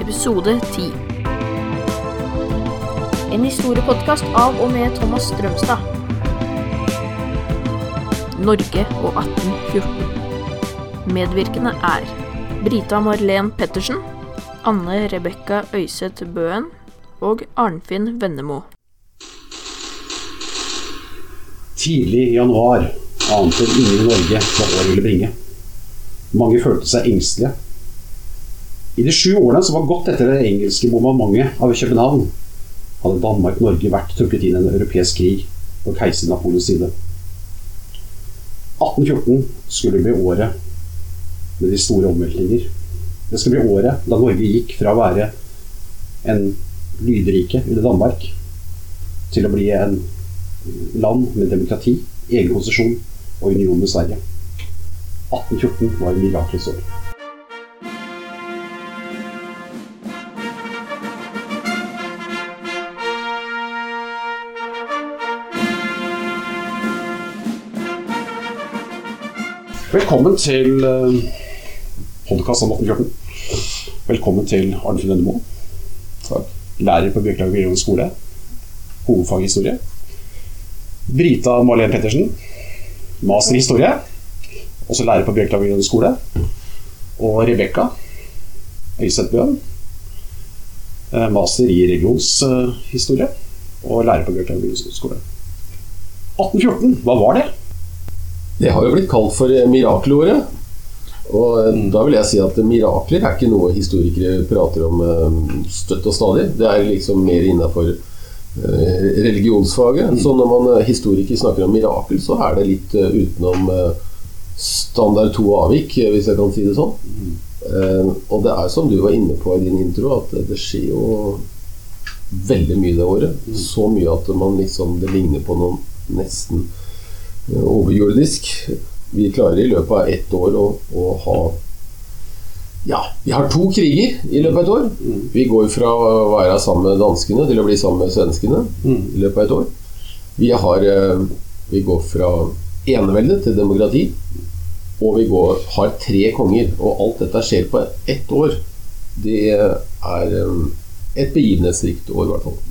episode 10. En historiepodkast av og med Thomas Strømstad. Norge og 1814. Medvirkende er Brita Marlen Pettersen, Anne Rebekka Øyseth Bøen og Arnfinn Vennemo. Tidlig i januar ante ingen i Norge hva året ville bringe. Mange følte seg engstelige. I de sju årene som var gått etter det engelske bombardementet av København, hadde Danmark-Norge vært trukket inn i en europeisk krig på keiser Napoleons side. 1814 skulle bli året med de store omveltninger. Det skulle bli året da Norge gikk fra å være en lydrike under Danmark til å bli en land med demokrati, egen konsesjon og union med Sverige. 1814 var miraklets år. Velkommen til podkast om 1814. Velkommen til Arnfinn Ønnemo. Lærer på Bjørklaug videregående skole. Hovedfag historie. Brita Marlen Pettersen. Master i historie. Også lærer på Bjørklaug videregående skole. Og Rebekka Øyseth Bøen. eh, Master i religionshistorie. Og lærer på Bjørklaug videregående skole. 1814, hva var det? Det har jo blitt kalt for mirakelordet. mirakelåret. Og eh, da vil jeg si at mirakler er ikke noe historikere prater om eh, støtt og stadig. Det er liksom mer innafor religionsfaget. Så når man eh, historiker snakker om mirakel, så er det litt eh, utenom eh, standard to avvik, eh, hvis jeg kan si det sånn. Eh, Og det er som du var inne på i din intro, at det skjer jo veldig mye det året. Så mye at man liksom det ligner på noen nesten eh, overjordisk. Vi klarer i løpet av ett år å, å ha Ja, vi har to kriger i løpet av et år. Vi går fra å være sammen med danskene til å bli sammen med svenskene i løpet av et år. Vi, har, eh, vi går fra enevelde til demokrati. Og vi går, har tre konger. Og alt dette skjer på ett år. Det er eh, et begivenhetsrikt år, i hvert fall.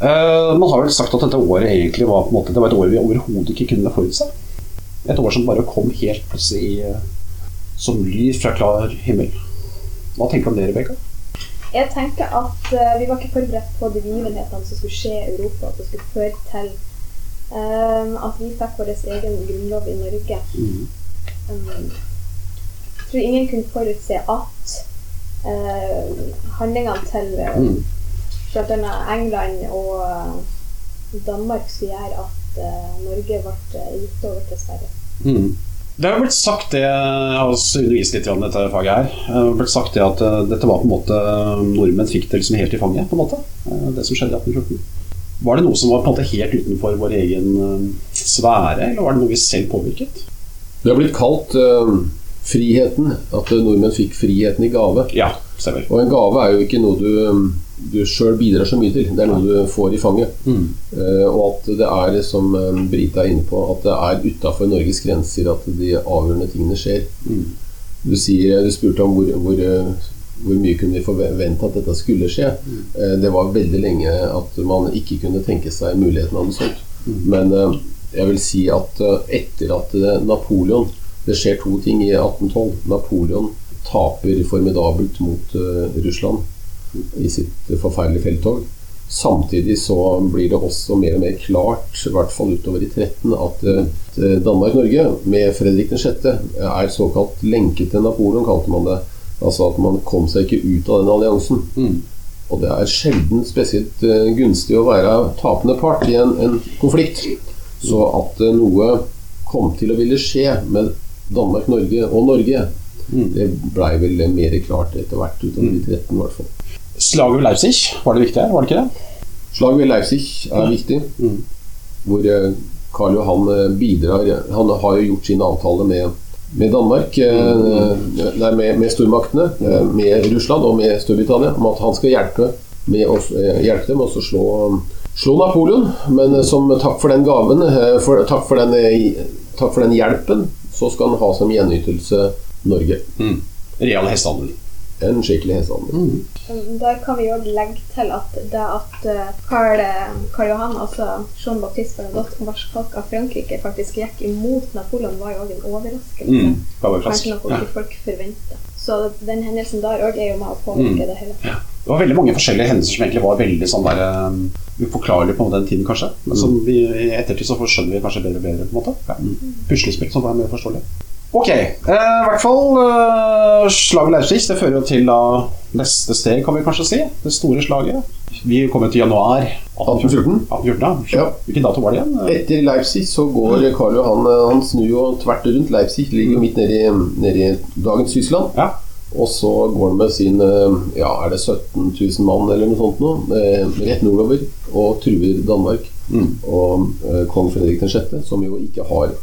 Eh, man har vel sagt at dette året egentlig var på en måte Det var et år vi overhodet ikke kunne forutse. Et år som bare kom helt plutselig uh, som lys fra klar himmel. Hva tenker du om det, Rebekka? Jeg tenker at uh, vi var ikke forberedt på de begivenhetene som skulle skje i Europa, som skulle føre til at vi fikk vår egen grunnlov i Norge. Um, jeg tror ingen kunne forutse at handlingene til uh, Mm. bl.a. England og eh, Danmark skulle gjøre at eh, Norge ble uh, gitt over til Sverige. Mm. Det har blitt sagt det, jeg har også undervist litt om dette faget her, det har blitt sagt det at eh, dette var på en måte nordmenn fikk det liksom helt i fanget, på en måte. eh, Det som skjedde i 1814. Var det noe som var på en måte helt utenfor vår egen eh, sfære, eller var det noe vi selv påvirket? Det har blitt kalt uh, friheten. At nordmenn fikk friheten i gave. Ja, stemmer. Og en gave er jo ikke noe du, du sjøl bidrar så mye til. Det er noe du får i fanget. Mm. Uh, og at det er, som eh, Brita er inne på, at det er utafor Norges grenser at de avgjørende tingene skjer. Mm. Du, sier, du spurte om hvor, hvor, eh, hvor mye kunne vi forvente at dette skulle skje. Eh, det var veldig lenge at man ikke kunne tenke seg muligheten av noe sånt. Men uh, jeg vil si at etter at Napoleon Det skjer to ting i 1812. Napoleon taper formidabelt mot Russland i sitt forferdelige felttog. Samtidig så blir det også mer og mer klart, i hvert fall utover i 13, at eh, Danmark-Norge med Fredrik 6. er såkalt lenket til Napoleon, kalte man det. Altså at man kom seg ikke ut av den alliansen. Mm. Og det er sjelden spesielt eh, gunstig å være tapende part i en, en konflikt. Så at eh, noe kom til å ville skje med Danmark, Norge og Norge, Mm. det blei vel mer klart etter hvert utover i 13 i hvert fall. Slaget ved Leipzig, var det viktig her, var det ikke det? Slaget ved Leipzig er viktig, Mm. hvor eh, Karl Johan eh, bidrar Han har jo gjort sin avtale med, med Danmark, mm. nei, med, med stormaktene, Mm. med Russland og med Storbritannia, om at han skal hjelpe, med å, eh, hjelpe dem og slå, slå Napoleon. Men eh, som takk for den gaven, eh, for, takk, for den, eh, takk for den hjelpen, så skal han ha som gjenytelse Norge. Mm. Real hestehandel. En skikkelig hestehandel. Mm. Der kan vi jo legge til at det at eh, Karl, Karl Johan, altså Jean Baptiste Bernadotte, marskalk av Frankrike, faktisk gikk imot Napoleon, var jo òg en overraskelse. Mm. Det var Kanskje noe ikke folk forventer. Så den hendelsen der òg er jo med å påvirke det hele. Det var veldig mange forskjellige hendelser som egentlig var veldig sånn der um, uforklarlige på den tiden, kanskje. Men som vi i ettertid så skjønner vi kanskje bedre og bedre. på en måte. Ja. Puslespill som var mer forståelig. Ok, eh, i hvert fall eh, slaget Leipzig det fører jo til da neste steg, kan vi kanskje si. Det store slaget. Vi kommer til januar 1814. 1814 ja. Hvilken dato var det igjen? Etter Leipzig så går Karl Johan eh, Han snur jo tvert rundt Leipzig, ligger jo midt nede i, dagens Tyskland. Ja. Og så går han med sin eh, ja, er det 17 000 mann eller noe sånt nå, eh, rett nordover og truer Danmark. Mm. Og eh, kong Fredrik 6., som jo ikke har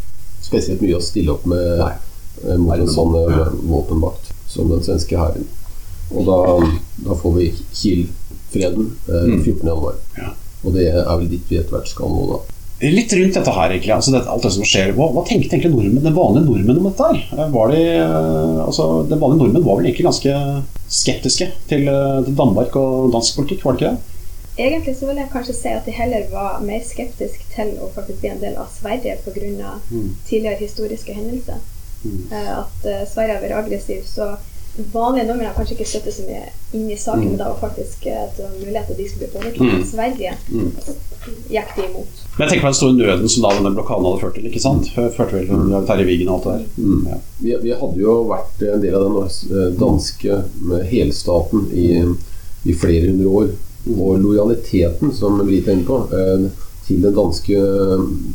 spesielt mye å stille opp med Nei. eh, mot en sånn ja. våpenmakt som den svenske hæren. Og da, da får vi Kiel-freden eh, Mm. 14. januar. Ja. Og det er vel dit vi etter hvert skal nå, da. Litt rundt dette her, egentlig. Altså det, alt det som skjer. Hva, hva tenkte egentlig nordmenn, den vanlige nordmenn om dette her? Eh, Var de, eh, altså, den vanlige nordmenn var vel egentlig ganske skeptiske til, eh, til Danmark og dansk politikk, var det ikke det? Egentlig så vil jeg kanskje si at de heller var mer skeptiske til å faktisk bli en del av Sverige pga. Mm. tidligere historiske hendelser. Mm. Eh, At uh, Sverige har vært aggressiv. Så vanlige nordmenn har kanskje ikke støttet så mye inn i saken, Mm. men det var faktisk eh, et mulighet at de skulle bli påvirket. Mm. Sverige Mm. gikk de imot. Men jeg tenker på den store nøden som da denne blokaden hadde ført til. ikke sant? Førte vel til Terje Vigen og alt det der. Mm. Ja. Vi, vi hadde jo vært en del av den eh, danske med helstaten i, i flere hundre år. Og lojaliteten, som Brita er inne på, eh, til, danske,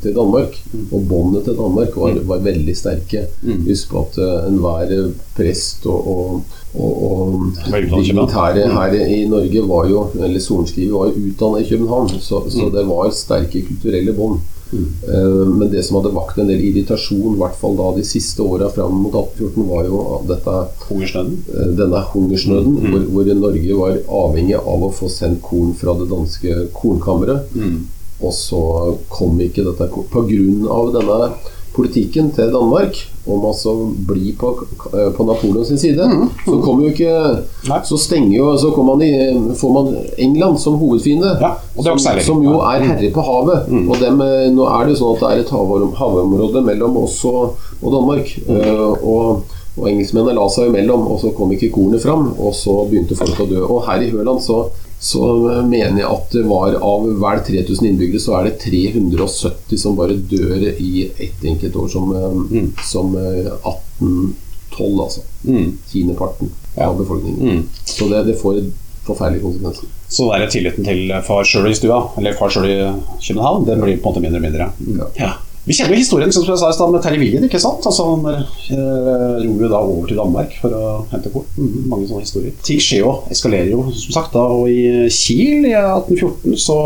til Danmark og båndet til Danmark var, var veldig sterke. Mm. Husk på at eh, enhver prest og, og, og, og dignitære her i Norge var jo, eller sorenskriver var jo utdannet i København, så, så det var sterke kulturelle bånd. Eh, Men det som hadde vakt en del irritasjon, i hvert fall da de siste åra fram mot 1814, var jo dette, Hungersnøden. eh, denne hungersnøden, hvor, hvor Norge var avhengig av å få sendt korn fra det danske kornkammeret. Mm. Og så kom ikke dette på grunn av denne politikken til Danmark om altså å bli på, på Napoleon sin side. Så kommer jo ikke. Så stenger jo Så man i, får man England som hovedfiende. Ja, som, som jo er herre på havet. Og dem, eh, nå er det jo sånn at det er et havom- havområde mellom oss og, og Danmark. Uh, og, og engelskmennene la seg imellom, og så kom ikke kornet fram. Og så begynte folk å dø. Og her i Høland så så mener jeg at det var av vel 3000 innbyggere, så er det 370 som bare dør i ett enkelt år, som, mm. som eh, 1812, altså. Mm. Tiendeparten Ja. av befolkningen. Mm. Så det, det får forferdelige konsekvenser. Så der er tilliten til far sjøl i stua, eller far sjøl i København, den blir på en måte mindre og mindre. Ja. Ja. Vi kjenner jo historien som jeg sa i stad med Terje Vigen, ikke sant? Altså, han eh, ror jo da over til Danmark for å hente kort. Mhm, mange sånne historier. Ting skjer jo, eskalerer jo, som sagt. da, Og i Kiel i 1814 så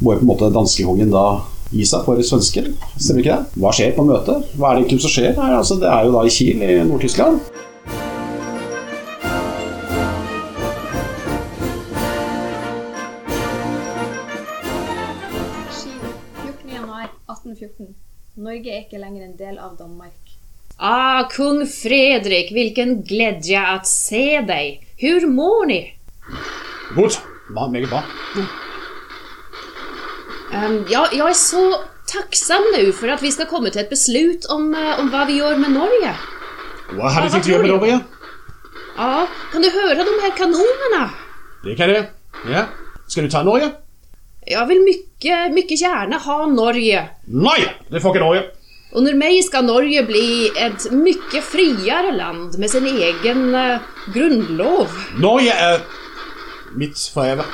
må jo på en måte danskekongen da gi seg for svensker. Stemmer ikke det? Hva skjer på møtet? Hva er det egentlig som skjer? her? Altså, det er jo da i Kiel i Nord-Tyskland. Norge er ikke lenger en del av Danmark. Ah, kung Fredrik, hvilken glede at se deg! Hur mår ni? Godt. Bra, meget bra. Um, ja, jeg er så takksam nå for at vi skal komme til et beslut om, eh, om hva vi gjør med Norge. Hva har du tenkt å gjøre med? Norge? Ja, kan du høre de her kanonene? Det kan jeg. Ja. Skal du ta Norge? Jeg vil vill mycket, mycket gärna ha Norge. Nei, det får ikke Norge. Under mig ska Norge bli ett mycket friare land med sin egen eh, grundlov. Norge er mitt for.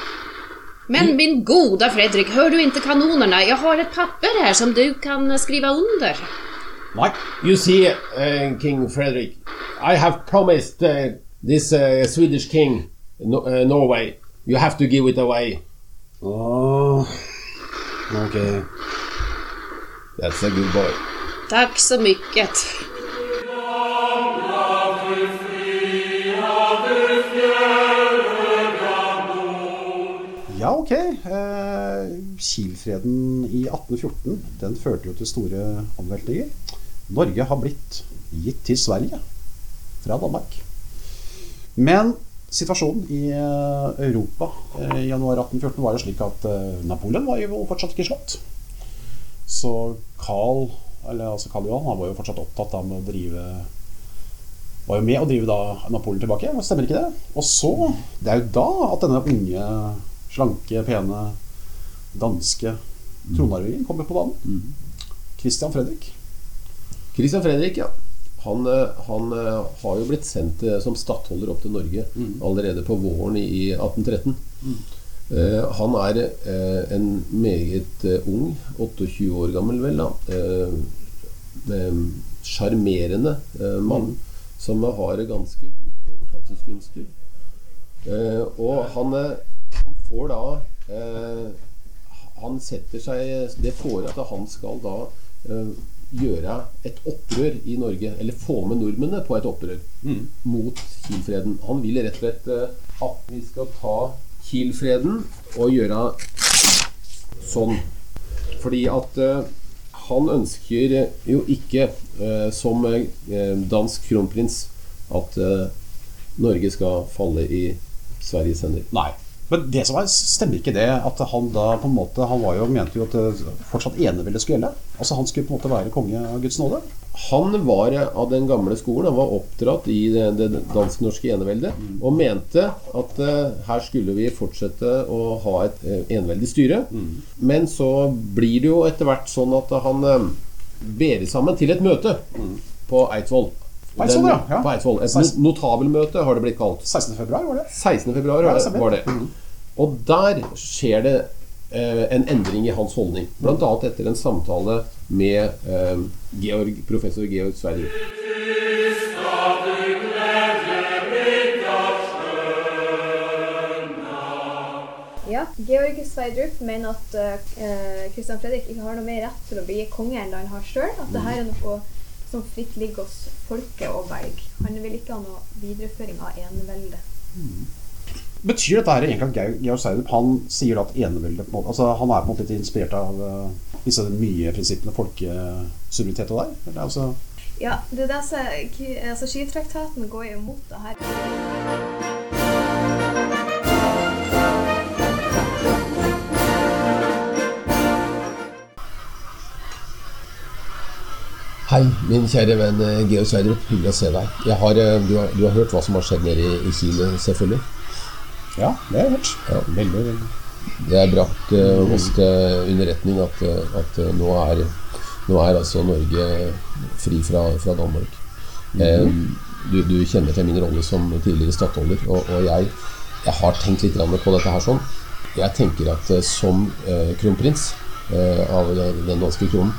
Men min goda Fredrik, hör du inte kanonerna? Jag har ett papper här som du kan eh, skriva under. Nei. You see, uh, King Frederick, I have promised uh, this uh, Swedish king, no, uh, Norway, you have to give it away. Åh, ok. That's a good boy. Tack så mycket. Ja, ok. Eh, Kielfreden i 1814 den førte jo til store omveltninger. Norge har blitt gitt til Sverige fra Danmark. Men Situasjonen i eh, Europa eh, i januar 1814 var jo slik at eh, Napoleon var jo fortsatt ikke slått. Så Carl, eller altså Karl Johan, han var jo fortsatt opptatt av å drive Var jo med å drive da Napoleon tilbake, stemmer ikke det? Og så, det er jo da at denne unge, slanke, pene danske tronarvingen kommer på banen. Christian Fredrik. Christian Fredrik, ja. Han, eh, han eh, har jo blitt sendt eh, som stattholder opp til Norge allerede på våren i i 1813. Eh, han er eh, en meget ung, 28 år gammel vel, da. Sjarmerende eh, mann som har ganske gode overtalelseskunster. Eh, og han, han får da eh, Han setter seg det får at han skal da eh, gjøre et opprør i Norge, eller få med nordmennene på et opprør mot Kiel-freden. Han vil rett og slett eh, at vi skal ta Kiel-freden og gjøre sånn. Fordi at eh, han ønsker jo ikke, eh, som dansk kronprins, at Norge skal falle i Sveriges hender. Nei. Men det som er, stemmer ikke det at han da på en måte Han var jo, mente jo at det fortsatt eneveldet skulle gjelde? Altså Han skulle på en måte være konge av Guds nåde? Han var av den gamle skolen. Han var oppdratt i det, det dansk-norske eneveldet og mente at uh, her skulle vi fortsette å ha et uh, eneveldig styre. Men så blir det jo etter hvert sånn at han uh, ber sammen til et møte på Eidsvoll. På Eidsvoll, ja, ja. På Eidsvoll. Et notabelmøte har det blitt kalt. 16. februar, var det? 16. februar Ja, det. Var det. Og der skjer det eh, en endring i hans holdning. Annet etter en samtale med eh, Georg, professor Georg Sverre. Ja, Georg Sverdrup mener at Kristian Christian Fredrik ikke har noe mer rett til å bli konge enn han har sjøl. At det her er noe som fritt ligger hos folket å velge. Han vil ikke ha noe videreføring av eneveldet. Betyr dette her egentlig at Georg- Seidrup han sier at eneveldet altså Han er på en måte litt inspirert av uh, disse nye prinsippene folkesuverenitet og der? Eller, altså, Ja, det er det som altså, Skitraktaten går jo imot det her. Hei, min kjære venn eh, Georg Sverdrup. Hyggelig å se deg. Jeg har, eh, du, har, du har hørt hva som har skjedd nede i, i Chile, selvfølgelig? ja, det har jeg hørt. Ja. Veldig, veldig. Det er brakt uh, oss til underretning at, eh, at uh, nå, er, nå er altså Norge fri fra, fra Danmark. eh, du, du kjenner til min rolle som tidligere stattholder, og, og jeg, jeg har tenkt litt på dette her sånn. Jeg tenker at uh, som eh, kronprins eh, av den danske kronen,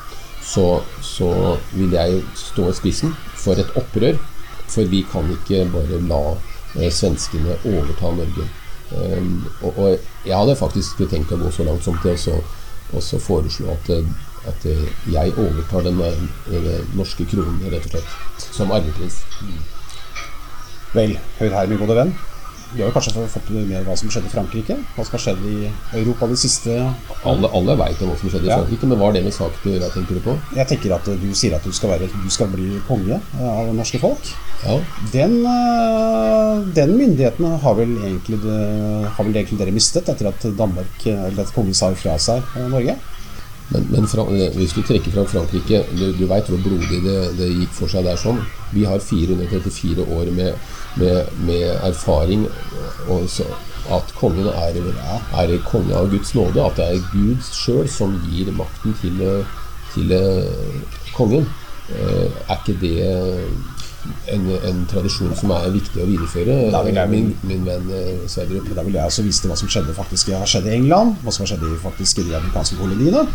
så, så vil jeg stå i spissen for et opprør. For vi kan ikke bare la eh, svenskene overta Norge. Um, og, og jeg hadde faktisk tenkt å gå så langt som til å foreslå at, eh, at eh, jeg overtar den, eh, den norske kronen, rett og slett, som arveprins. Vel, hør her, min gode venn. Du har jo kanskje fått med hva som skjedde i Frankrike? Hva som har skjedd i Europa de siste Alle, alle veit hva som skjedde i Ja. Frankrike, men hva har det med saken å gjøre, tenker du på? Jeg tenker at du sier at du skal, være, du skal bli konge eh, av det norske folk. Ja, Den, eh, den myndigheten har vel, egentlig, har vel egentlig dere mistet etter at Danmark, eh, eller at kongen sa fra seg eh, Norge? Men, men fra, eh, hvis du trekker fram Frankrike Du, du veit hvor blodig det, det gikk for seg der sånn. Vi har 434 år med, med, med erfaring, og så, at kongen er, er konge av Guds nåde. At det er Gud sjøl som gir makten til, til eh, kongen. Eh, Er ikke det en, en tradisjon som er viktig å videreføre, vil jeg- min, min venn Sverdrup? Da vil jeg også vise til hva som skjedde faktisk har skjedd i England, hva som har skjedd i, faktisk, i de amerikanske koloniene.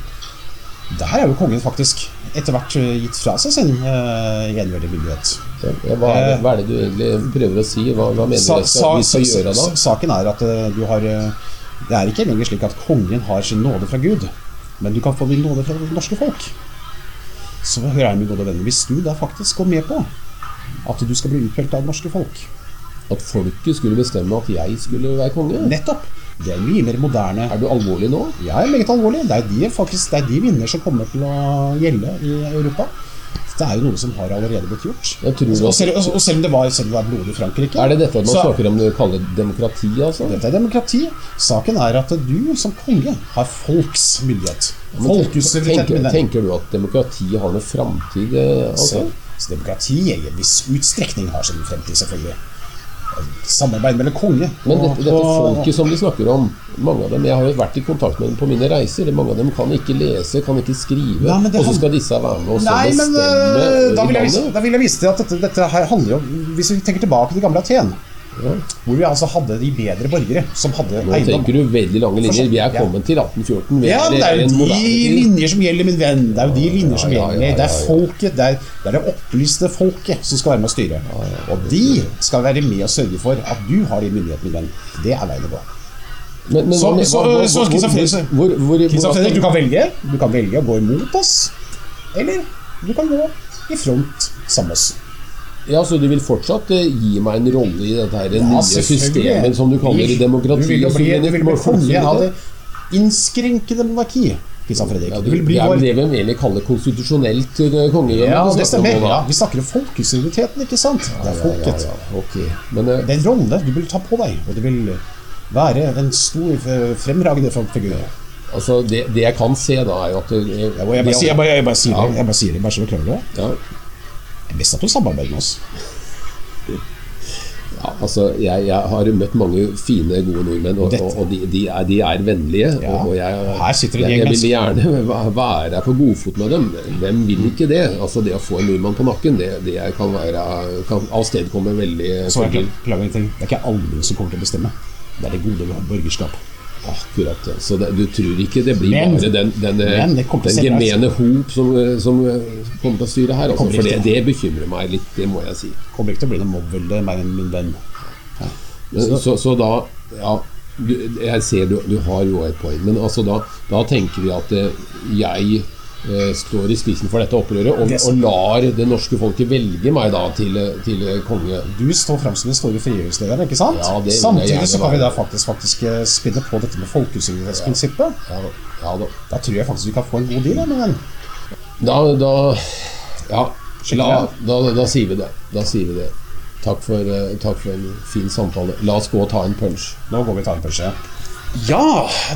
Der er jo kongen faktisk etter hvert eh, gitt fra seg sin uh, enveldige myndighet. Ja, Hva er, det, hva er det du egentlig prøver å si? Hva, hva mener Sa, du sa, vi skal gjøre da? Saken er at uh, du har uh, Det er ikke lenger slik at kongen har sin nåde fra Gud, men du kan få din nåde fra det norske folk. Så hør her, min gode venn, hvis du da faktisk går med på at du skal bli utpekt av det norske folk At folket skulle bestemme at jeg skulle være konge? Nettopp! Det er mye mer moderne. Er du alvorlig nå? Jeg er meget alvorlig. Det er de, faktisk, det er de vinner som kommer til å gjelde i Europa. Det er jo noe som har allerede blitt gjort. Jeg tror og, selv, og, selv om det var, selv om det var blodig i Frankrike Er det dette man så- snakker om det kaller demokrati, altså? Dette er demokrati. Saken er at du som konge har folks myndighet. Folkets tenker, tenker, du at demokrati har noe framtid? eh, Så, Altså? så demokrati i en viss utstrekning har sin fremtid, selvfølgelig. Samarbeid mellom konge Men dette, dette folket som de snakker om, mange av dem, jeg har jo vært i kontakt med dem på mine reiser. Mange av dem kan ikke lese, kan ikke skrive. Nei, men og så skal disse være med og Nei, men bestemme øh, da vil, jeg da vil jeg vise til at dette, dette her handler jo Hvis vi tenker tilbake til gamle Aten. Hvor vi altså hadde de bedre borgere som hadde Nå eiendom. tenker du veldig lange linjer. Vi er kommet til 1814. Ja, det er jo de linjer som gjelder, min venn. Det er jo de linjer som gjelder. Det er folket, det er, det er det opplyste folket som skal være med å styre. Og de skal være med og sørge for at du har din myndighet, min venn. Det er veien å gå. Men, men Så- hva- så- hva- hvor- hvor- hvor- Fredrik, du kan velge. Du kan velge å gå imot oss, eller du kan gå i front sammen med oss. Ja, Så du vil fortsatt uh, gi meg en rolle i dette her, Ja, nye systemet som du kaller i demokrati? Du vil jo bli, du vil bli konge av det innskrenkede monarki. Kristian Fredrik. Ja, Du bli det er det vi egentlig kaller konstitusjonelt eh. Ja, det stemmer. Ja, vi snakker om folkesuvereniteten, ikke sant? Det er folket. Ja, ja, ok. Men uh, Det er en rolle du vil ta på deg, og du vil være en stor, eh, fremragende figur. altså, det, det jeg kan se, da, er jo at eh, Jeg bare, jeg bare, sier- jeg bare, jeg bare sier det, jeg bare sier det, bare så du det. det. Ja, visste er at du samarbeider med oss. ja, altså, jeg, jeg har møtt mange fine, gode nordmenn, og, og, og de, de, er, de er vennlige. Ja, Og, jeg, det jeg, jeg vil gjerne være på godfot med dem. Hvem vil ikke det? Altså, det å få en nordmann på nakken, det, det kan, være, kan avstedkomme veldig Så jeg en ting. Det er ikke alle som kommer til å bestemme. Det er det gode borgerskap. Akkurat. Så det, du tror ikke det blir Men- bare den, den, eh, den ut. gemene hop som, eh, som eh, kommer til å styre her? Altså, for det, det bekymrer meg litt, det må jeg si. Kommer ikke til å bli noe mobbvelde, min min venn. Ja. så, så da Ja, du, jeg ser du, du har jo et poeng, men altså da, da tenker vi at jeg står i spissen for dette opprøret og, og lar det norske folket velge meg da til, til konge. Du står fram som den store frigjøringslederen, ikke sant? Ja, Samtidig så kan vi da faktisk, faktisk eh, spinne på dette med folkesuverenitetsprinsippet. Ja, ja da. Da tror jeg faktisk vi kan få en god deal, min venn. Da, da Ja, la, da, da sier vi det. Da sier vi det. Takk for, eh, takk for en fin samtale. La oss gå og ta en punch. Nå går vi og tar en punch, Ja,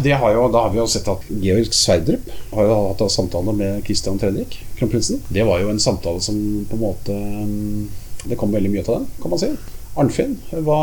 det har jo, da har vi jo sett at Georg Sverdrup har jo hatt samtale med Christian Fredrik, kronprinsen. Det var jo en samtale som på en måte mm, Det kom veldig mye ut av den, kan man si. Arnfinn, hva,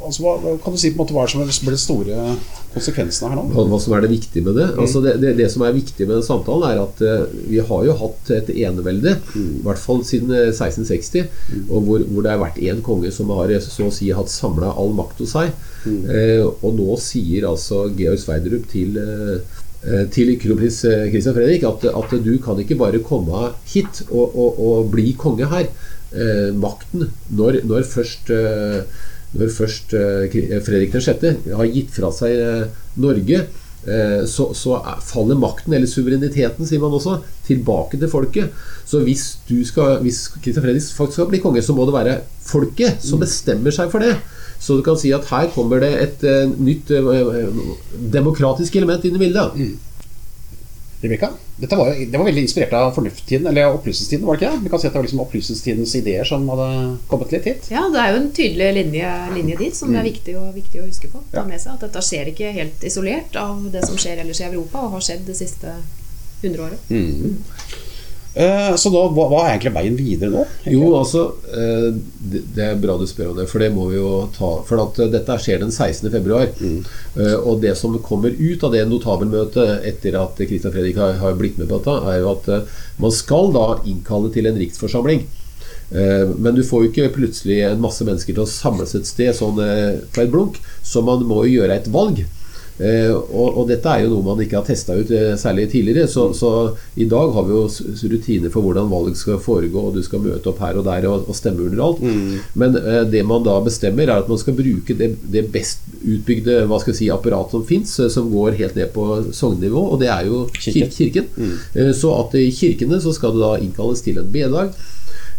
altså, hva, kan du si på en måte hva som ble de store konsekvensene her nå? Hva, som er det viktige med det? Altså det, det? Det som er viktig med den samtalen, er at uh, vi har jo hatt et enevelde, i hvert fall siden eh, 1660, og hvor, hvor det har vært én konge som har eh, så å si hatt samla all makt hos seg. Eh, og nå sier altså Georg Sverdrup til eh, eh, til kronprins eh, Christian Fredrik at, at du kan ikke bare komme hit og, og, og bli konge her. Eh, makten, når, når først eh, når først Fredrik 6. har gitt fra seg Norge, eh, så, så er- faller makten, eller suvereniteten, sier man også, tilbake til folket. Så hvis, du skal, hvis Christian Fredrik faktisk skal bli konge, så må det være folket som bestemmer seg for det. Så du kan si at her kommer det et uh, nytt uh, demokratisk element inn i bildet. Rebecca, dette var, det var veldig inspirert av fornuftstiden, eller opplysningstiden, var det ikke? Vi kan si at det var liksom opplysningstidens ideer som hadde kommet litt hit. Ja, det er jo en tydelig linje, linje dit som det er viktig å, viktig å huske på. Ta med seg at dette skjer ikke helt isolert av det som skjer ellers i Europa, og har skjedd det siste hundreåret. Eh, så da, hva, hva er egentlig veien videre nå? Jo, altså eh, det, er bra du spør om det, for det må vi jo ta. For eh, dette skjer den 16. februar. Eh, og det som kommer ut av det notabelmøtet etter at Christian Fredrik har, har blitt med på dette, er jo at eh, man skal da innkalle til en riksforsamling. Eh, Men du får jo ikke plutselig en masse mennesker til å samles et sted sånn eh, på et blunk, så man må jo gjøre et valg. Eh, og, og dette er jo noe man ikke har testa ut eh, særlig tidligere. Så, så i dag har vi jo rutiner for hvordan valg skal foregå, og du skal møte opp her og der og, og stemme under alt. Men eh, det man da bestemmer, er at man skal bruke det, det best utbygde hva skal jeg si, apparatet som fins, som går helt ned på sognenivå, og det er jo kir Kirken. kirken. Eh, Så at i kirkene så skal det da innkalles til en.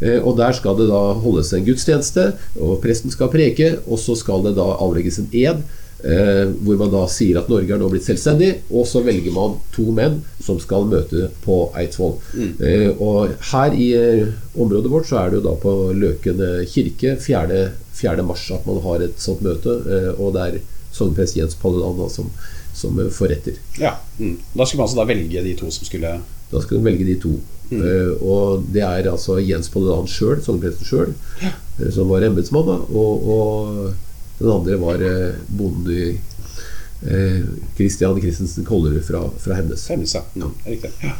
Eh, Og der skal det da holdes en gudstjeneste, og presten skal preke, og så skal det da avlegges en ed. Eh, hvor man da sier at Norge er nå blitt selvstendig, og så velger man to menn som skal møte på Eidsvoll. Mm. og her i eh, området vårt så er det jo da på Løken eh, kirke 4. 4. mars at man har et sånt møte, eh, og det er sogneprest Jens Palleland som, som eh, forretter. Ja. Mm. Da skulle man altså da velge de to som skulle Da skulle man velge de to. Eh, og det er altså Jens Palleland sjøl, sognepresten sjøl, som var embetsmann. Og, og den andre var eh, bonden eh, Christian Christensen Kollerud fra, fra Hemnes. Hemnes, ja. Riktig. Ja.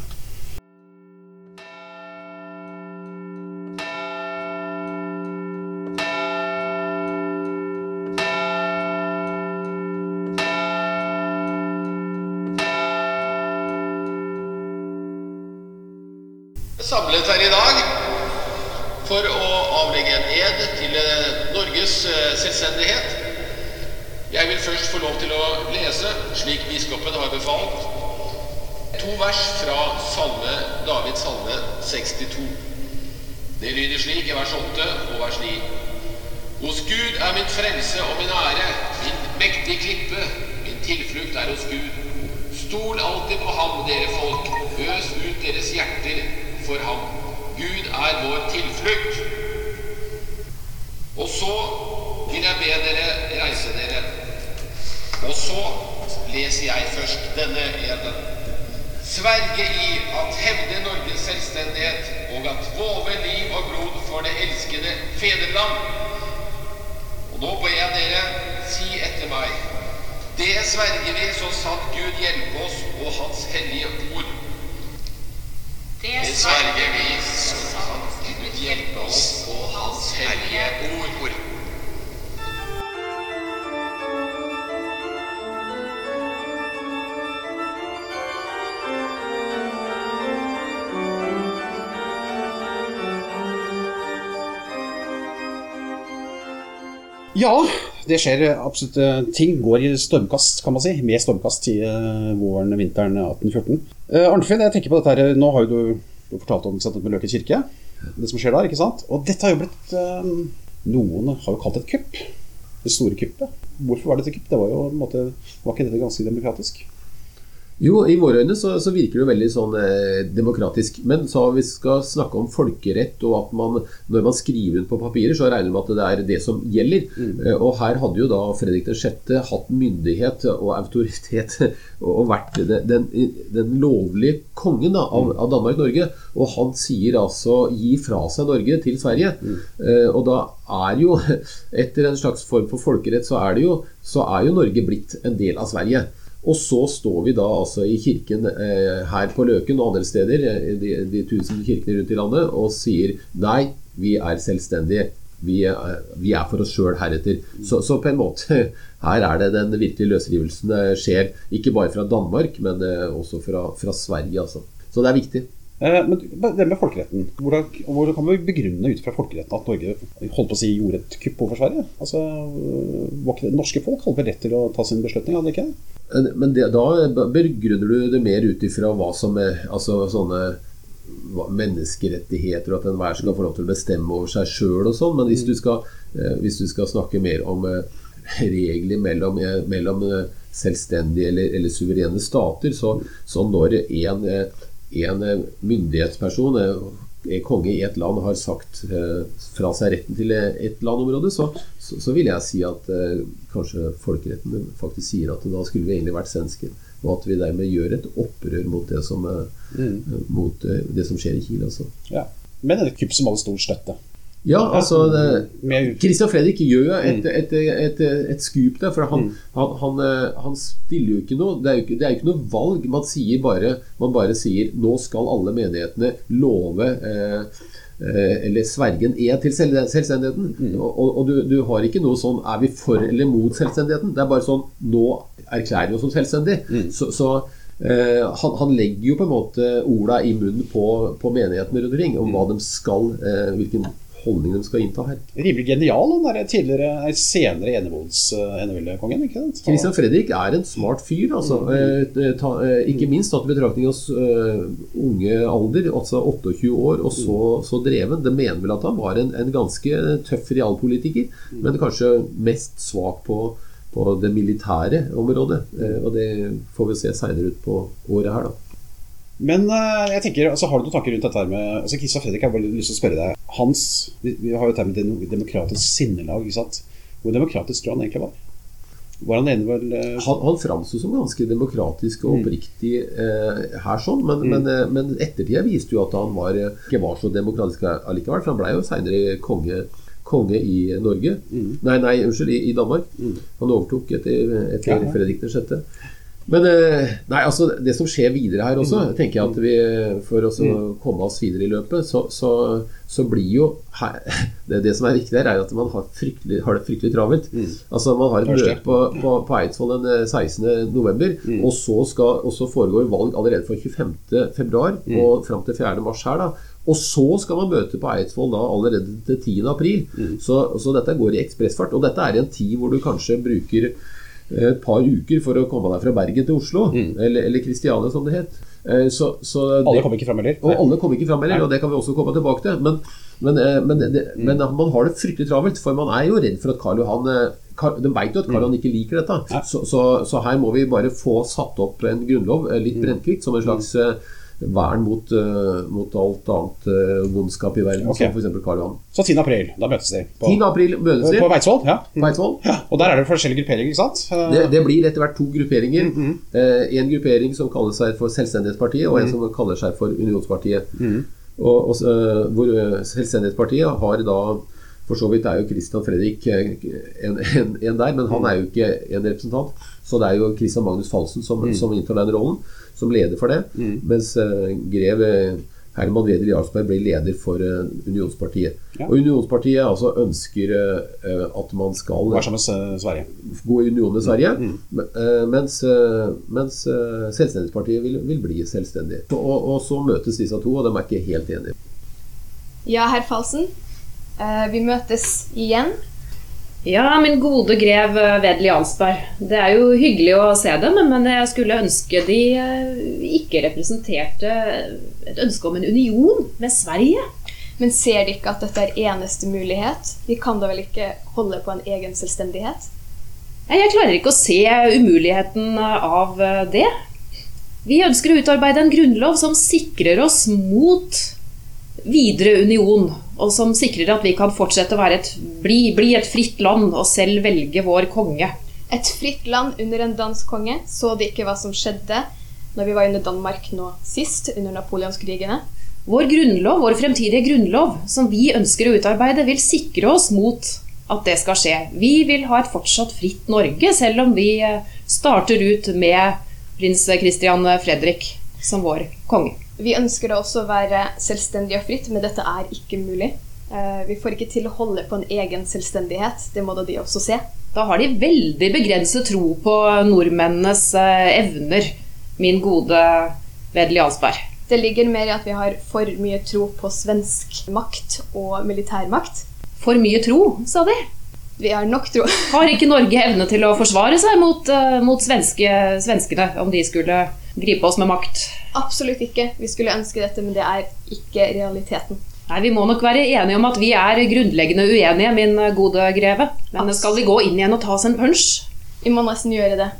samlet her i dag for å avlegge en ed til eh, Norges eh, selvstendighet. Jeg vil først få lov til å lese, slik biskopen har befalt, to vers fra salme, Davids salme 62. Det lyder slik i vers 8 og vers 9. Hos Gud er min frelse og min ære, min mektige klippe, min tilflukt er hos Gud. Stol alltid på ham, dere folk, øs ut deres hjerter for ham. Gud er vår tilflukt. Og så vil jeg be dere reise dere. Og så leser jeg først denne eden. Sverge i at hevde Norges selvstendighet og at våve liv og blod for det elskede fedreland. Og nå ber jeg dere si etter meg. Det sverger vi, så sant Gud hjelpe oss og Hans hellige ord. Det sverger vi, så sant Gud. Hjelpe oss på Hans hellige ord. Ja, det skjer absolutt eh, ting. Går i stormkast, kan man si. Med stormkast i eh, våren, vinteren 1814. Uh, Arnfinn, jeg tenker på dette her. Nå har jo du, du fortalt om sant, Løken kirke. Det som skjer der, ikke sant. Og dette har jo blitt eh, Noen har jo kalt det et kupp. Det store kuppet. Hvorfor var det et kupp? Det var jo på en måte Var ikke dette ganske demokratisk? Jo, i våre øyne så, så virker det jo veldig sånn eh, demokratisk. Men så vi skal snakke om folkerett, og at man, når man skriver ut på papirer, så regner man at det er det som gjelder. Eh, og her hadde jo da Fredrik 6. hatt myndighet og autoritet og vært den, den, den lovlige kongen da, av, av Danmark-Norge. Og han sier altså 'gi fra seg Norge' til Sverige. Eh, og da er jo, etter en slags form for folkerett, så er, det jo, så er jo Norge blitt en del av Sverige. Og så står vi da altså i kirken eh, her på Løken og andre steder, eh, de, de tusen kirkene rundt i landet, og sier nei, vi er selvstendige. Vi er, vi er for oss sjøl heretter. Så, så på en måte, her er det den virkelige løsrivelsen eh, skjer. Ikke bare fra Danmark, men eh, også fra, fra Sverige. Altså. Så det er viktig. Eh, men det med folkeretten. Hvordan, hvordan kan vi begrunne ut fra folkeretten at Norge holdt på å si gjorde et kupp over Sverige? Altså, var ikke det norske folk hadde vel rett til å ta sin beslutning, hadde de ikke det? Eh, Men det, da begrunner du det mer ut ifra hva som er altså sånne menneskerettigheter, og at enhver skal få lov til å bestemme over seg sjøl og sånn. Men hvis du, skal, eh, hvis du skal snakke mer om regler mellom, mellom selvstendige eller, eller suverene stater, så, så når en, en eh, myndighetsperson eh, er konge i et land har sagt eh, fra seg retten til eh, et landområde, så, så, så vil jeg si at eh, kanskje folkeretten faktisk sier at da skulle vi egentlig vært svenske. Og at vi dermed gjør et opprør mot det som, mm. mot, eh, det som skjer i Kiel. Altså. Ja. Men et kupp som hadde stor støtte. Ja, altså Christian Fredrik gjør jo et, et, et, et, skup der, for han, han, han, eh, han stiller jo ikke noe Det er jo ikke, det er ikke noe valg. Man sier bare Man bare sier nå skal alle menighetene love eh, eh, eller sverge en ed til selvstendigheten. Og, og, og du, du har ikke noe sånn Er vi for eller mot selvstendigheten? Det er bare sånn Nå erklærer vi oss som selvstendige. Så, så eh, han, han legger jo på en måte orda i munnen på, på menighetene rundt omkring om hva de skal eh, Hvilken holdning de skal innta her. rimelig genial, han der tidligere, nei, senere enevolds eneveldekongen. ikke? Christian Fredrik er en smart fyr. Altså, eh, ta, eh, ikke minst tatt i betraktning av eh, unge alder, altså 28 år, og så, så dreven. Det mener vel at han var en, en ganske tøff realpolitiker, men kanskje mest svak på, på det militære området. Eh, og det får vi se seinere ut på året her, da. Men eh, jeg tenker, altså, har du noen tanker rundt dette her med altså Kristian Fredrik, jeg har bare lyst til å spørre deg. Hans, vi, vi har jo termen demokratisk sinnelag. ikke sant? Hvor demokratisk tror han egentlig var? Var han enig vel eh, Han, han framsto som ganske demokratisk og oppriktig eh, her, sånn, men, men, eh, men ettertida viste jo at han var, eh, ikke var så demokratisk allikevel. For han ble jo seinere konge, konge i Norge. Nei, nei, unnskyld, i, i Danmark. Han overtok etter, etter Ja, ja. Fredrik 6. Men eh, nei, altså, det som skjer videre her også, tenker jeg at vi for å komme oss videre i løpet, så, så, så blir jo her, det, det som er viktig her, er at man har, har det fryktelig travelt. Altså Man har et møte på, på, på Eidsvoll den eh, 16. november, og, så skal, og så foregår valg allerede fra 25. februar og fram til 4. mars her. da og så skal man møte på Eidsvoll da allerede til 10. april. Så, så dette går i ekspressfart. Og dette er en tid hvor du kanskje bruker eh, et par uker for å komme deg fra Bergen til Oslo, eller, eller Kristiania som det het. Eh, Så, så Alle kom ikke fram heller. og alle kom ikke fram heller, og det kan vi også komme tilbake til. Men, men, eh, men, det, men man har det fryktelig travelt, for man er jo redd for at Karl Johan eh, De vet jo at Karl Johan ikke liker dette. Så, så, så her må vi bare få satt opp en grunnlov eh, litt brennkvikt, som en slags eh, vern mot, eh, mot alt annet eh, vondskap i verden, okay. som f.eks. Karl Johan. Så 10. april, da møtes de. På, 10. april møtes de på Eidsvoll. Ja. ja. Og der er det forskjellige grupperinger, ikke sant? Eh, Det, det blir etter hvert to grupperinger. Eh, en gruppering som kaller seg for Selvstendighetspartiet, og en som kaller seg for Unionspartiet. Og, og, så, eh, hvor Selvstendighetspartiet har da For så vidt er jo Christian Fredrik en, en, en der, men han er jo ikke en representant. Så det er jo Christian Magnus Falsen som, som inntar den rollen, som leder for det. Mens eh, grev eh, Herman Weder Jarlsberg blir leder for eh, Unionspartiet. Ja. Og Unionspartiet altså ønsker at man skal Være sammen med Sverige. gå i union med Sverige, Mm. Mm. mens, mens Selvstendighetspartiet vil, vil bli selvstendig. Og, og så møtes disse to, og de er ikke helt enige. Ja, herr Falsen. Eh, vi møtes igjen. Ja, min gode grev eh, Wedel Jansberg. Det er jo hyggelig å se dem, men jeg skulle ønske de eh, ikke representerte et ønske om en union med Sverige. Men ser de ikke at dette er eneste mulighet? De kan da vel ikke holde på en egen selvstendighet? Jeg klarer ikke å se umuligheten av eh, det. Vi ønsker å utarbeide en grunnlov som sikrer oss mot videre union, og som sikrer at vi kan fortsette å være et, bli, bli et fritt land og selv velge vår konge. Et fritt land under en dansk konge. Så de ikke hva som skjedde når vi var under Danmark nå sist, under napoleonskrigene? Vår grunnlov, vår fremtidige grunnlov, som vi ønsker å utarbeide, vil sikre oss mot at det skal skje. Vi vil ha et fortsatt fritt Norge, selv om vi eh, starter ut med prins Christian Fredrik som vår konge. Vi ønsker da også å være selvstendig og fritt, men dette er ikke mulig. Eh, Vi får ikke til å holde på en egen selvstendighet. Det må da de også se. Da har de veldig begrenset tro på nordmennenes eh, evner, min gode Wedel Jarlsberg. Det ligger mer i at vi har for mye tro på svensk makt og militærmakt. For mye tro, sa de. Vi har nok tro. Har ikke Norge evne til å forsvare seg mot, eh, mot svenske, svenskene om de skulle gripe oss med makt? Absolutt ikke. Vi skulle ønske dette, men det er ikke realiteten. Nei, Vi må nok være enige om at vi er grunnleggende uenige, min gode greve. Men skal vi gå inn igjen og ta oss en punch? Vi må nesten gjøre det.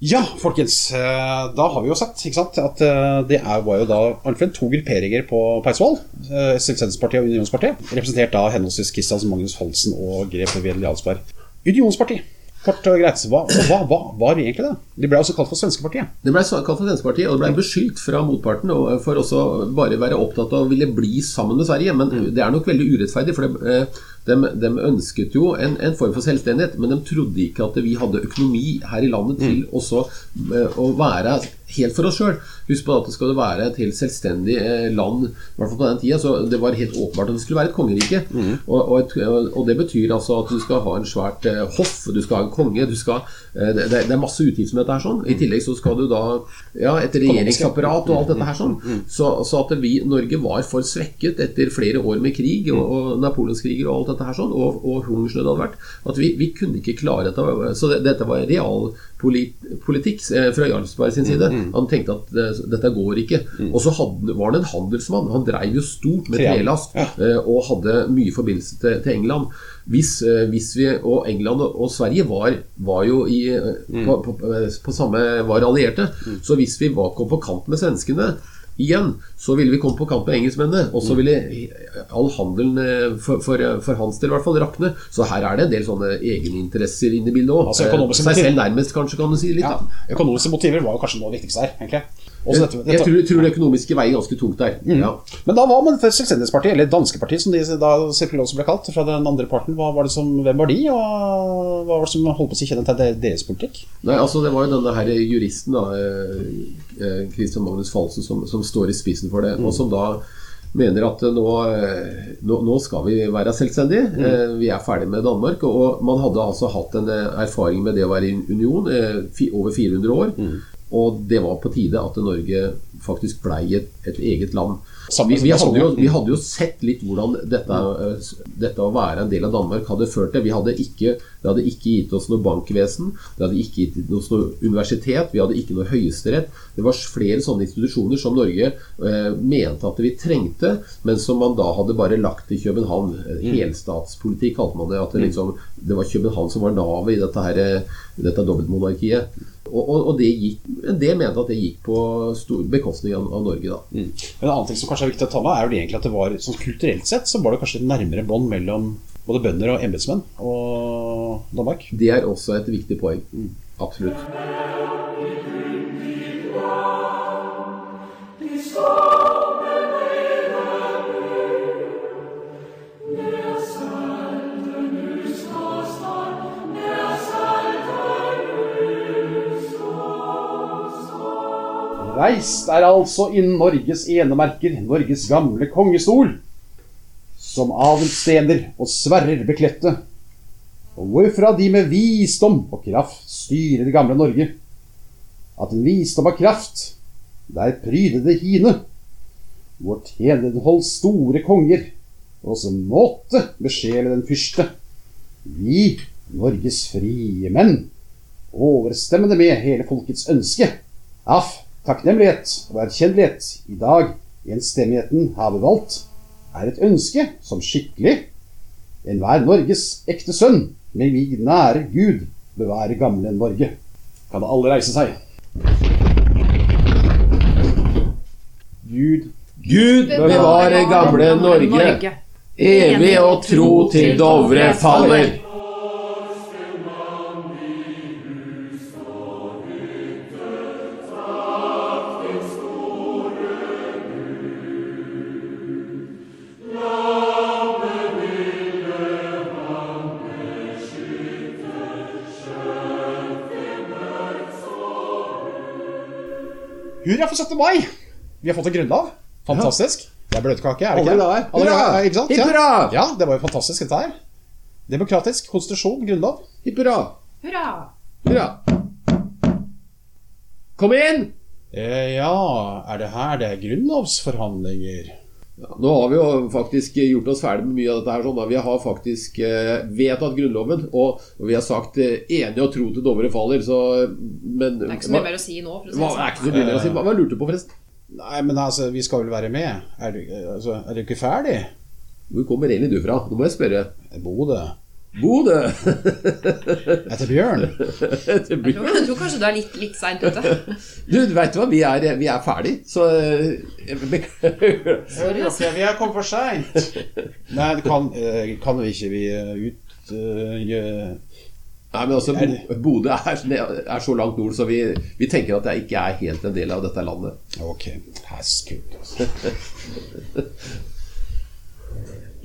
Ja, folkens. eh, Da har vi jo sett ikke sant, at eh, det er, var jo da Arnfinn to grupperinger på Peisvoll. eh, Selvstendighetspartiet og Unionspartiet. Representert av henholdsvis Kristians Magnus Holsen og grev Vedel Jarlsberg. Unionspartiet. Kort og greit. Hva, hva, hva var egentlig det? De ble også kalt for Svenskepartiet. Det ble kalt for Svenskepartiet, og det ble beskyldt fra motparten for også bare være opptatt av å ville bli sammen med Sverige. Men det er nok veldig urettferdig, for de, eh, de, de ønsket jo en, en form for selvstendighet, men de trodde ikke at vi hadde økonomi her i landet til også eh, å være helt for oss sjøl. Husk på at det skal være et helt selvstendig eh, land, i hvert fall på den tida. Så det var helt åpenbart at det skulle være et kongerike. Og, og, et, og det betyr altså at du skal ha en svært eh, hoff, du skal ha en konge, du skal det, det er masse utgifter med dette her sånn. I tillegg så skal du da ja, et regjeringsapparat og alt dette her sånn. Så, så at vi, Norge var for svekket etter flere år med krig og, og napoleonskriger og alt alt dette her sånn, og, og hungersnød hadde vært, at vi, vi kunne ikke klare dette. Så det, dette var realpolitikk eh, fra Jarlsberg sin side. Han tenkte at det, dette går ikke. Og så hadde, var han en handelsmann. Han dreiv jo stort med trelast eh, og hadde mye forbindelse til, til England. Hvis, eh, hvis vi, og England og, og Sverige var, var jo i, eh, på, på, på samme var allierte. Så hvis vi var, kom på kant med svenskene igjen, så ville vi komme på kamp med engelskmennene. Og så ville all handelen eh, for, for, for hans del i hvert fall rakne. Så her er det en del sånne egeninteresser inne i bildet òg. Altså Seg selv nærmest, kanskje, kan du si litt. Ja, økonomiske motiver var jo kanskje noe av det viktigste her, egentlig. Også dette, Jeg tror, tror det økonomiske veier ganske tungt der. Ja. Men da var man for Selvstendighetspartiet, eller Danskepartiet som de da selvfølgelig også ble kalt, fra den andre parten. Var det som, hvem var de, og hva var det som holdt på å si kjennet til deres politikk? Nei, altså Det var jo denne her juristen, da, eh, eh, Christian Magnus Falsen, som, som står i spissen for det. Og som da mener at eh, nå, nå, nå skal vi være selvstendige. Mm. Vi er ferdig med Danmark. Og man hadde altså hatt en erfaring med det å være i union over 400 år. Og det var på tide at Norge faktisk blei et, et eget land. Vi, vi, hadde jo, vi hadde jo sett litt hvordan dette, eh, dette å være en del av Danmark hadde ført til. Vi hadde ikke, det hadde ikke gitt oss noe bankvesen, det hadde ikke gitt oss noe universitet, vi hadde ikke noe høyesterett. Det var flere sånne institusjoner som Norge eh, mente at vi trengte, men som man da hadde bare lagt til København. Eh, Helstatspolitikk kalte man det. At det, liksom, det var København som var navet i dette, her, eh, dette dobbeltmonarkiet. Og, og, og det gikk, en del mente at det gikk på stor bekostning av, av Norge. da. Mm. En annen ting som kanskje er viktig å ta med, er jo egentlig at det var sånn kulturelt sett så var det kanskje nærmere bånd mellom både bønder og embetsmenn og Danmark. Det er også et viktig poeng. Absolutt. Reist er altså innen Norges enemerker, Norges gamle kongestol, som adelstener og sverrer beklette, og hvorfra de med visdom og kraft styrer det gamle Norge. At en visdom og kraft, der prydede hine, hvor tjener den holdt store konger, og som måtte besjele den fyrste. Vi, Norges frie menn, overstemmende med hele folkets ønske, Aff, takknemlighet og erkjennlighet i dag enstemmigheten har valgt, er et ønske som skikkelig enhver Norges ekte sønn med min nære Gud bevare gamle Norge. Kan alle reise seg? Gud Gud bevare gamle Norge, evig og tro til Dovre faller. Hurra for 17. mai! Vi har fått en grunnlov. Fantastisk. Det er bløtkake, er det ikke? Alle. Hurra! glade, ikke sant? Hurra! Ja. ja, det var jo fantastisk dette her. Demokratisk, konstitusjon, grunnlov. Hipp hurra! Hurra! Hurra! Kom inn! Eh, ja, er det her det er grunnlovsforhandlinger? Ja, nå har vi jo faktisk gjort oss ferdig med mye av dette her. Sånn, da. Vi har faktisk eh, vedtatt Grunnloven, og, vi har sagt eh, enig og tro til Dovre faller. Så, men Det er ikke så mye mer å si nå. For å si hva, det det er sånn. ikke så mye mer å si. Hva, hva lurte du på, forresten? Nei, men altså, vi skal vel være med. Er du, eh, altså, er du ikke ferdig? Hvor kommer egentlig du fra? Nå må jeg spørre. Bodø. Bodø! Etter Bjørn. Jeg tror, jeg tror kanskje du er litt, litt seint ute. Du, vet du hva, vi er, vi er ferdig, så eh, beklager. Sorry, dere, vi er kommet for seint. Nei, det kan, eh, kan vi ikke vi eh, ut eh, Nei, men altså, Bo- Bodø er, er så langt nord, så vi, vi tenker at det ikke er helt en del av dette landet. Ok, heskult altså.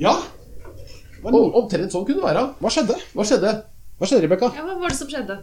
Ja, Og, omtrent sånn kunne det være. hva skjedde? Hva skjedde? Hva skjedde, Rebekka? Ja, Hva var det som skjedde?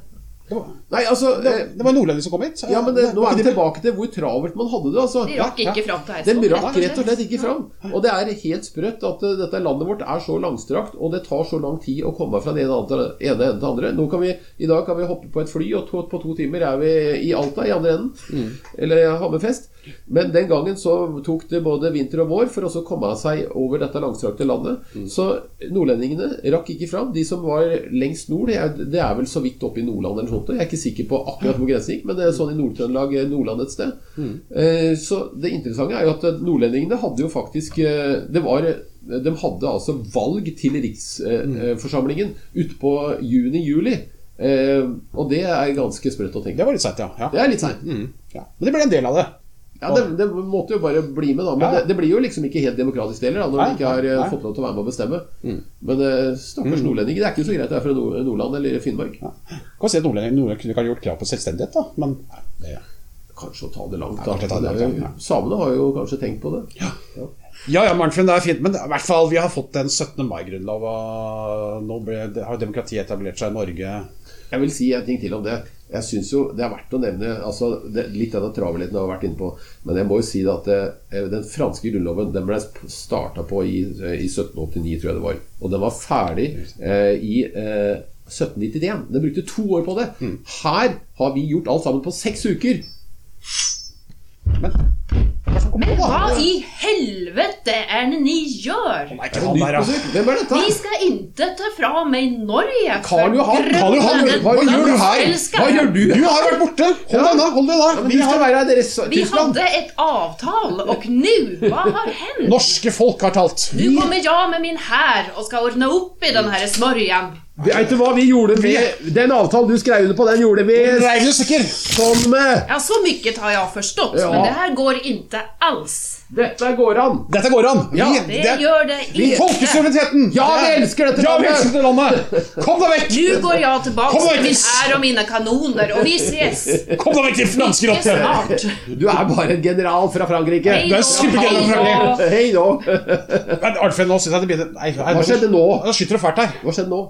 Det var, Nei, altså det, eh, det var nordlending som kom hit. Ja, men det, nå er vi tilbake til hvor travelt man hadde det. altså. De rakk Ja, ikke fram til De rakk rett og slett ikke fram. Og det er helt sprøtt at eh, dette landet vårt er så langstrakt, og det tar så lang tid å komme fra den ene enden til andre. Nå kan vi, I dag kan vi hoppe på et fly, og to, på to timer er vi i Alta i andre enden. Eller Hammerfest. Men den gangen så tok det både vinter og vår for å komme seg over dette langstrakte landet. Så nordlendingene rakk ikke fram. De som var lengst nord, det er, det er vel så vidt oppe i Nordland eller noe sånt. Jeg er ikke sikker på akkurat hvor grensen gikk, men det er sånn i Nord-Trøndelag, eh, Nordland et sted. Eh, Så det interessante er jo at eh, nordlendingene hadde jo faktisk eh, Det var De hadde altså valg til Riksforsamlingen utpå juni-juli. Eh, og det er ganske sprøtt å tenke Det var litt seint, ja. ja. Det er litt seint. Mm, ja. Men det ble en del av det. Ja, det, det måtte jo bare bli med, da. Men Ja. det, det blir jo liksom ikke helt demokratisk heller, når Nei, de ikke har eh, nei. fått lov til å være med å bestemme. Mm. Men eh, stakkars nordlendinger. Det er ikke så greit det er fra Nord Nordland eller Finnmark. Kan si at nordlendinger kunne ikke ha gjort krav på selvstendighet, da. Men det Kanskje å ta det langt. Da. ta det langt, ja. Samene har jo kanskje tenkt på det. Ja, ja, Arnfinn, det er fint, men i hvert fall, vi har fått en 17. mai-grunnlov, nå ble, har demokratiet etablert seg i Norge. Jeg vil si en ting til om det. Jeg synes jo Det er verdt å nevne altså, det, Litt av den travelheten jeg har vært inne på. Men jeg må jo si at det, den franske grunnloven Den ble starta på i, i 1789, tror jeg det var. Og den var ferdig eh, i eh, 1791. Den brukte to år på det. Her har vi gjort alt sammen på seks uker. Men hva i helvete er det ni gjør? Er det? Hvem er dette? Vi skal intet ta fra meg Norge Karl Johan, Karl Johan, hva gjør du her? Hva gjør du? Du har vært borte! Hold deg unna! hold deg unna. Vi skal være her i deres Vi hadde et avtal, og nå, hva har hendt? Norske folk har talt. Nå kommer jeg med min hær og skal ordne opp i den her smørjan. Vet du hva vi gjorde Vi, Den avtalen du skrev under på, den gjorde vi du som eh, Ja, så mye har jeg forstått, Ja. men det her går ikke alls. Dette går an. Dette går an. Ja, Vi- Det gjør det vi ikke. Folkesuvereniteten! Ja, vi elsker dette Ja, vi elsker dette landet! Kom deg vekk! Du går jeg tilbake til min ære og mine kanoner, og vi ses Kom deg vekk din rotter! Du er bare en general fra Frankrike. Hei Du er supergeneral fra hei då. Hei nå. Arnfinn, nå syns jeg det begynner Hva skjedde nå? Nå skyter du fælt her. Hva skjedde nå?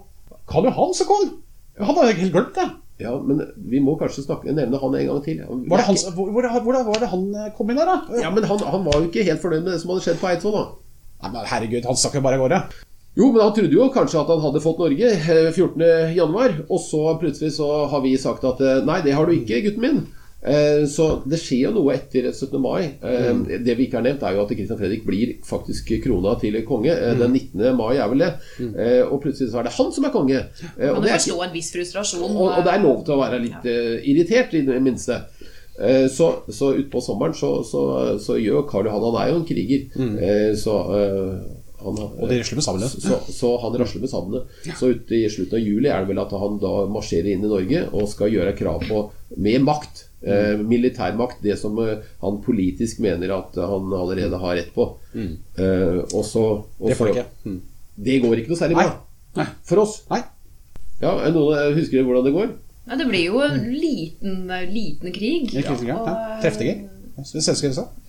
Karl Johan som kom. Han hadde helt glemt det. Ja, men vi må kanskje snakke, nevne han en gang til. Var det han, hvor, hvor, hvor var det han eh, kom inn her, da? Ja, men han, han var jo ikke helt fornøyd med det som hadde skjedd på Eidsvoll, da. Nei, men herregud, han stakk jo bare av gårde. Jo, men han trodde jo kanskje at han hadde fått Norge eh, 14. januar, og så plutselig så har vi sagt at eh, nei, det har du ikke, gutten min. Eh, Så det skjer jo noe etter 17. mai. Mm. Det vi ikke har nevnt, er jo at Kristian Fredrik blir faktisk krona til konge. Mm. Den 19. mai er vel det. Mm. Og plutselig så er det han som er konge. Eh, Kan Og det er, en viss frustrasjon? og, og det er lov til å være litt ja. irritert, i det minste. Eh, Så, så utpå sommeren så, så, så gjør Karl Johan Han er jo en kriger. Eh, Så eh, han, Og de rasler med sablene. så, så han rasler med sablene. Så ute i slutten av juli er det vel at han da marsjerer inn i Norge og skal gjøre krav på, mer makt, eh, militærmakt, det som eh, han politisk mener at han allerede har rett på. Eh, og så Det får du ikke. Mm. Det går ikke noe særlig Nei. bra. Nei. For oss. Nei. Ja, noen Husker dere hvordan det går? Ja, det blir jo en liten, liten krig. Ja, sant, ja. Og.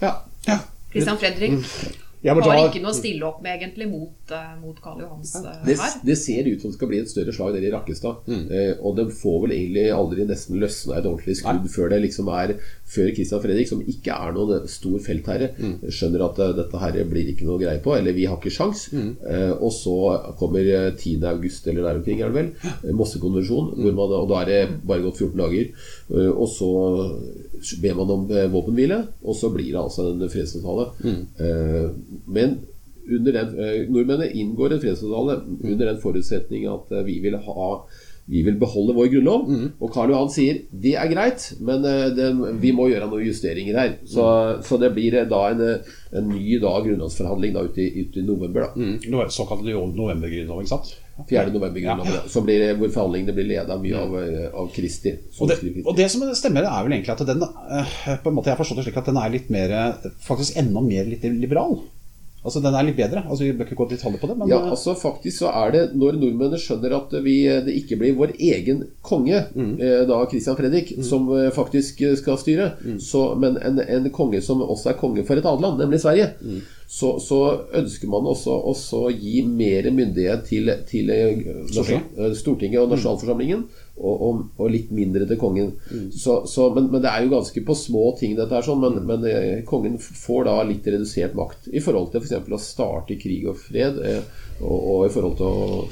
Ja. Ja. Christian Fredrik Jeg må har ikke noe å stille opp med egentlig mot, eh, mot Karl Johans her. Det, hær. det ser ut som det skal bli et større slag der i Rakkestad. Eh, og den får vel egentlig aldri nesten løsna et ordentlig skudd før det liksom er Før Christian Fredrik, som ikke er noen stor feltherre, skjønner at eh, dette her blir ikke noe greie på, eller vi har ikke sjans. Eh, og så kommer eh, 10. august, eller der omkring, er det vel, eh, Mossekonvensjon, hvor man, og da er det bare gått 14 dager. Eh, og så ber man om eh, våpenhvile, og så blir det altså en fredsavtale. Mm. men under den, eh, Nordmennene inngår en fredsavtale under den forutsetning at eh, vi vil ha vi vil beholde vår grunnlov. Og Karl Johan sier det er greit, men eh, det, vi må gjøre noen justeringer her. Så, så det blir eh, da en, eh, en ny da, grunnlovsforhandling da, ute, i, ute i november. da Mm. det Såkalt novembergrunnlov, ikke sant? 4. november grunnloven, ja. Som blir, hvor forhandlingene blir leda mye av, eh, av Kristi. Og det, og det som stemmer, er vel egentlig at den eh, På en måte Jeg har forstått det slik at den er litt mer eh, Faktisk enda mer litt liberal. Altså Den er litt bedre. Altså Vi bør ikke gå i detaljer på det, men Ja, eh, altså faktisk så er det Når nordmennene skjønner at vi, det ikke blir vår egen konge, eh, da Christian Fredrik, som eh, faktisk eh, skal styre, så, men en, en konge som også er konge for et annet land, nemlig Sverige, så, så ønsker man også å gi mer myndighet til, til eh, Stortinget. eh, Stortinget og nasjonalforsamlingen. Og, og, og litt mindre til kongen. Så, så, men, men det er jo ganske på små ting, dette her, sånn, men, men eh, kongen får da litt redusert makt i forhold til f.eks. å starte krig og fred, eh, og, og i forhold til å,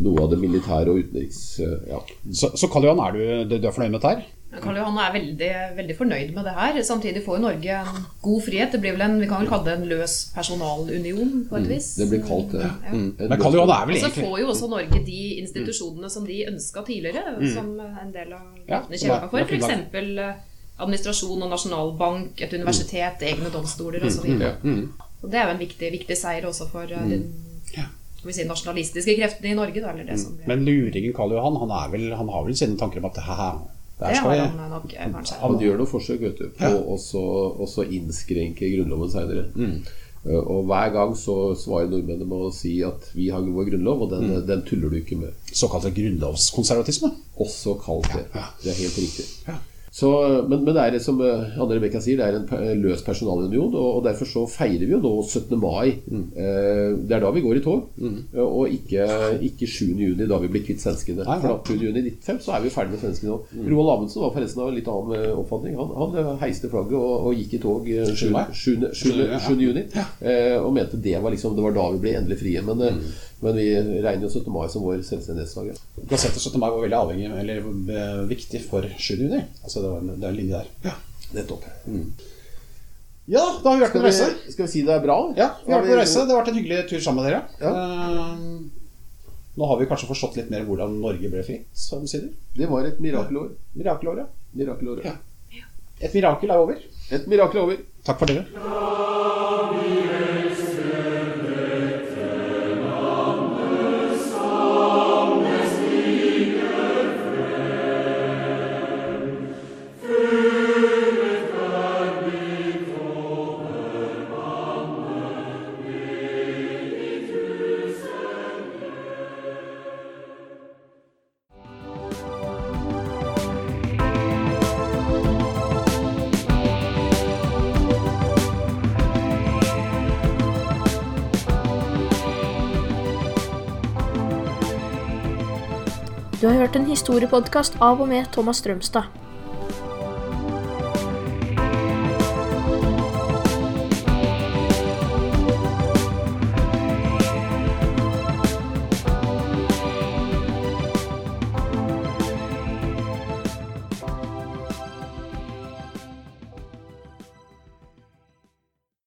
noe av det militære og utenriks... eh, ja. så, så Karl Johan, er du, du er fornøyd med dette her? Karl Johan er veldig, veldig fornøyd med det her. Samtidig får jo Norge en god frihet. Det blir vel en, Vi kan vel kalle det en løs personalunion, på et vis. Det blir kalt det. Ja. Mm. Men Karl Johan er vel egentlig Og så får jo også Norge de institusjonene som de ønska tidligere, som en del av landene Ja, kjempa for. F.eks. administrasjon og nasjonalbank, et universitet, egne domstoler osv. Ja. Mm. Og det er jo en viktig, viktig seier også for eh, de Ja. Skal vi si, nasjonalistiske kreftene i Norge. Da, eller det som blir, Men luringen Karl Johan, han, er vel, han har vel sine tanker om at haha, der det skal jeg han nok eh, kanskje. Han gjør noen forsøk vet du, på Ja. å også- innskrenke Grunnloven seinere. Og hver gang så svarer nordmennene med å si at vi har vår grunnlov, og den, den tuller du ikke med. Såkalt grunnlovskonservatisme. Også kalt det. Ja, ja. Det er helt riktig. Ja. Så, men, men det er som eh, Anne Rebekka sier, det er en løs personalunion, og, og derfor så feirer vi jo nå 17. mai. Eh, det er da vi går i tog, Mm. og ikke, ikke 7. juni, da vi blir kvitt svenskene. Nei, For nei. da 7. juni 95 så er vi ferdig med svenskene nå. Roald Amundsen var forresten av en litt annen eh, oppfatning. Han, han eh, heiste flagget og, og gikk i tog eh, 7. 7. 7. 7. Ja. 7. juni, eh, og mente det var, liksom, det var da vi ble endelig frie. Men, eh, men vi regner jo 17. mai som vår selvstendighetsdag. ja. Gazettet 17. mai var veldig avhengig, eller eh, viktig for 7. juni. Altså det, var en, det er en linje der. Ja. Nettopp. ja, da har vi vært på reise. skal vi si det er bra? Ja, vi har vært på reise. Det har vært en hyggelig tur sammen med dere. Ja. Uh, nå har vi kanskje forstått litt mer hvordan Norge ble fritt, som sier. Det var et mirakelår. Ja. Mirakelår, Ja. Et mirakel er over. Et mirakel er over. Takk for dere. Historiepodkast av og med Thomas Strømstad.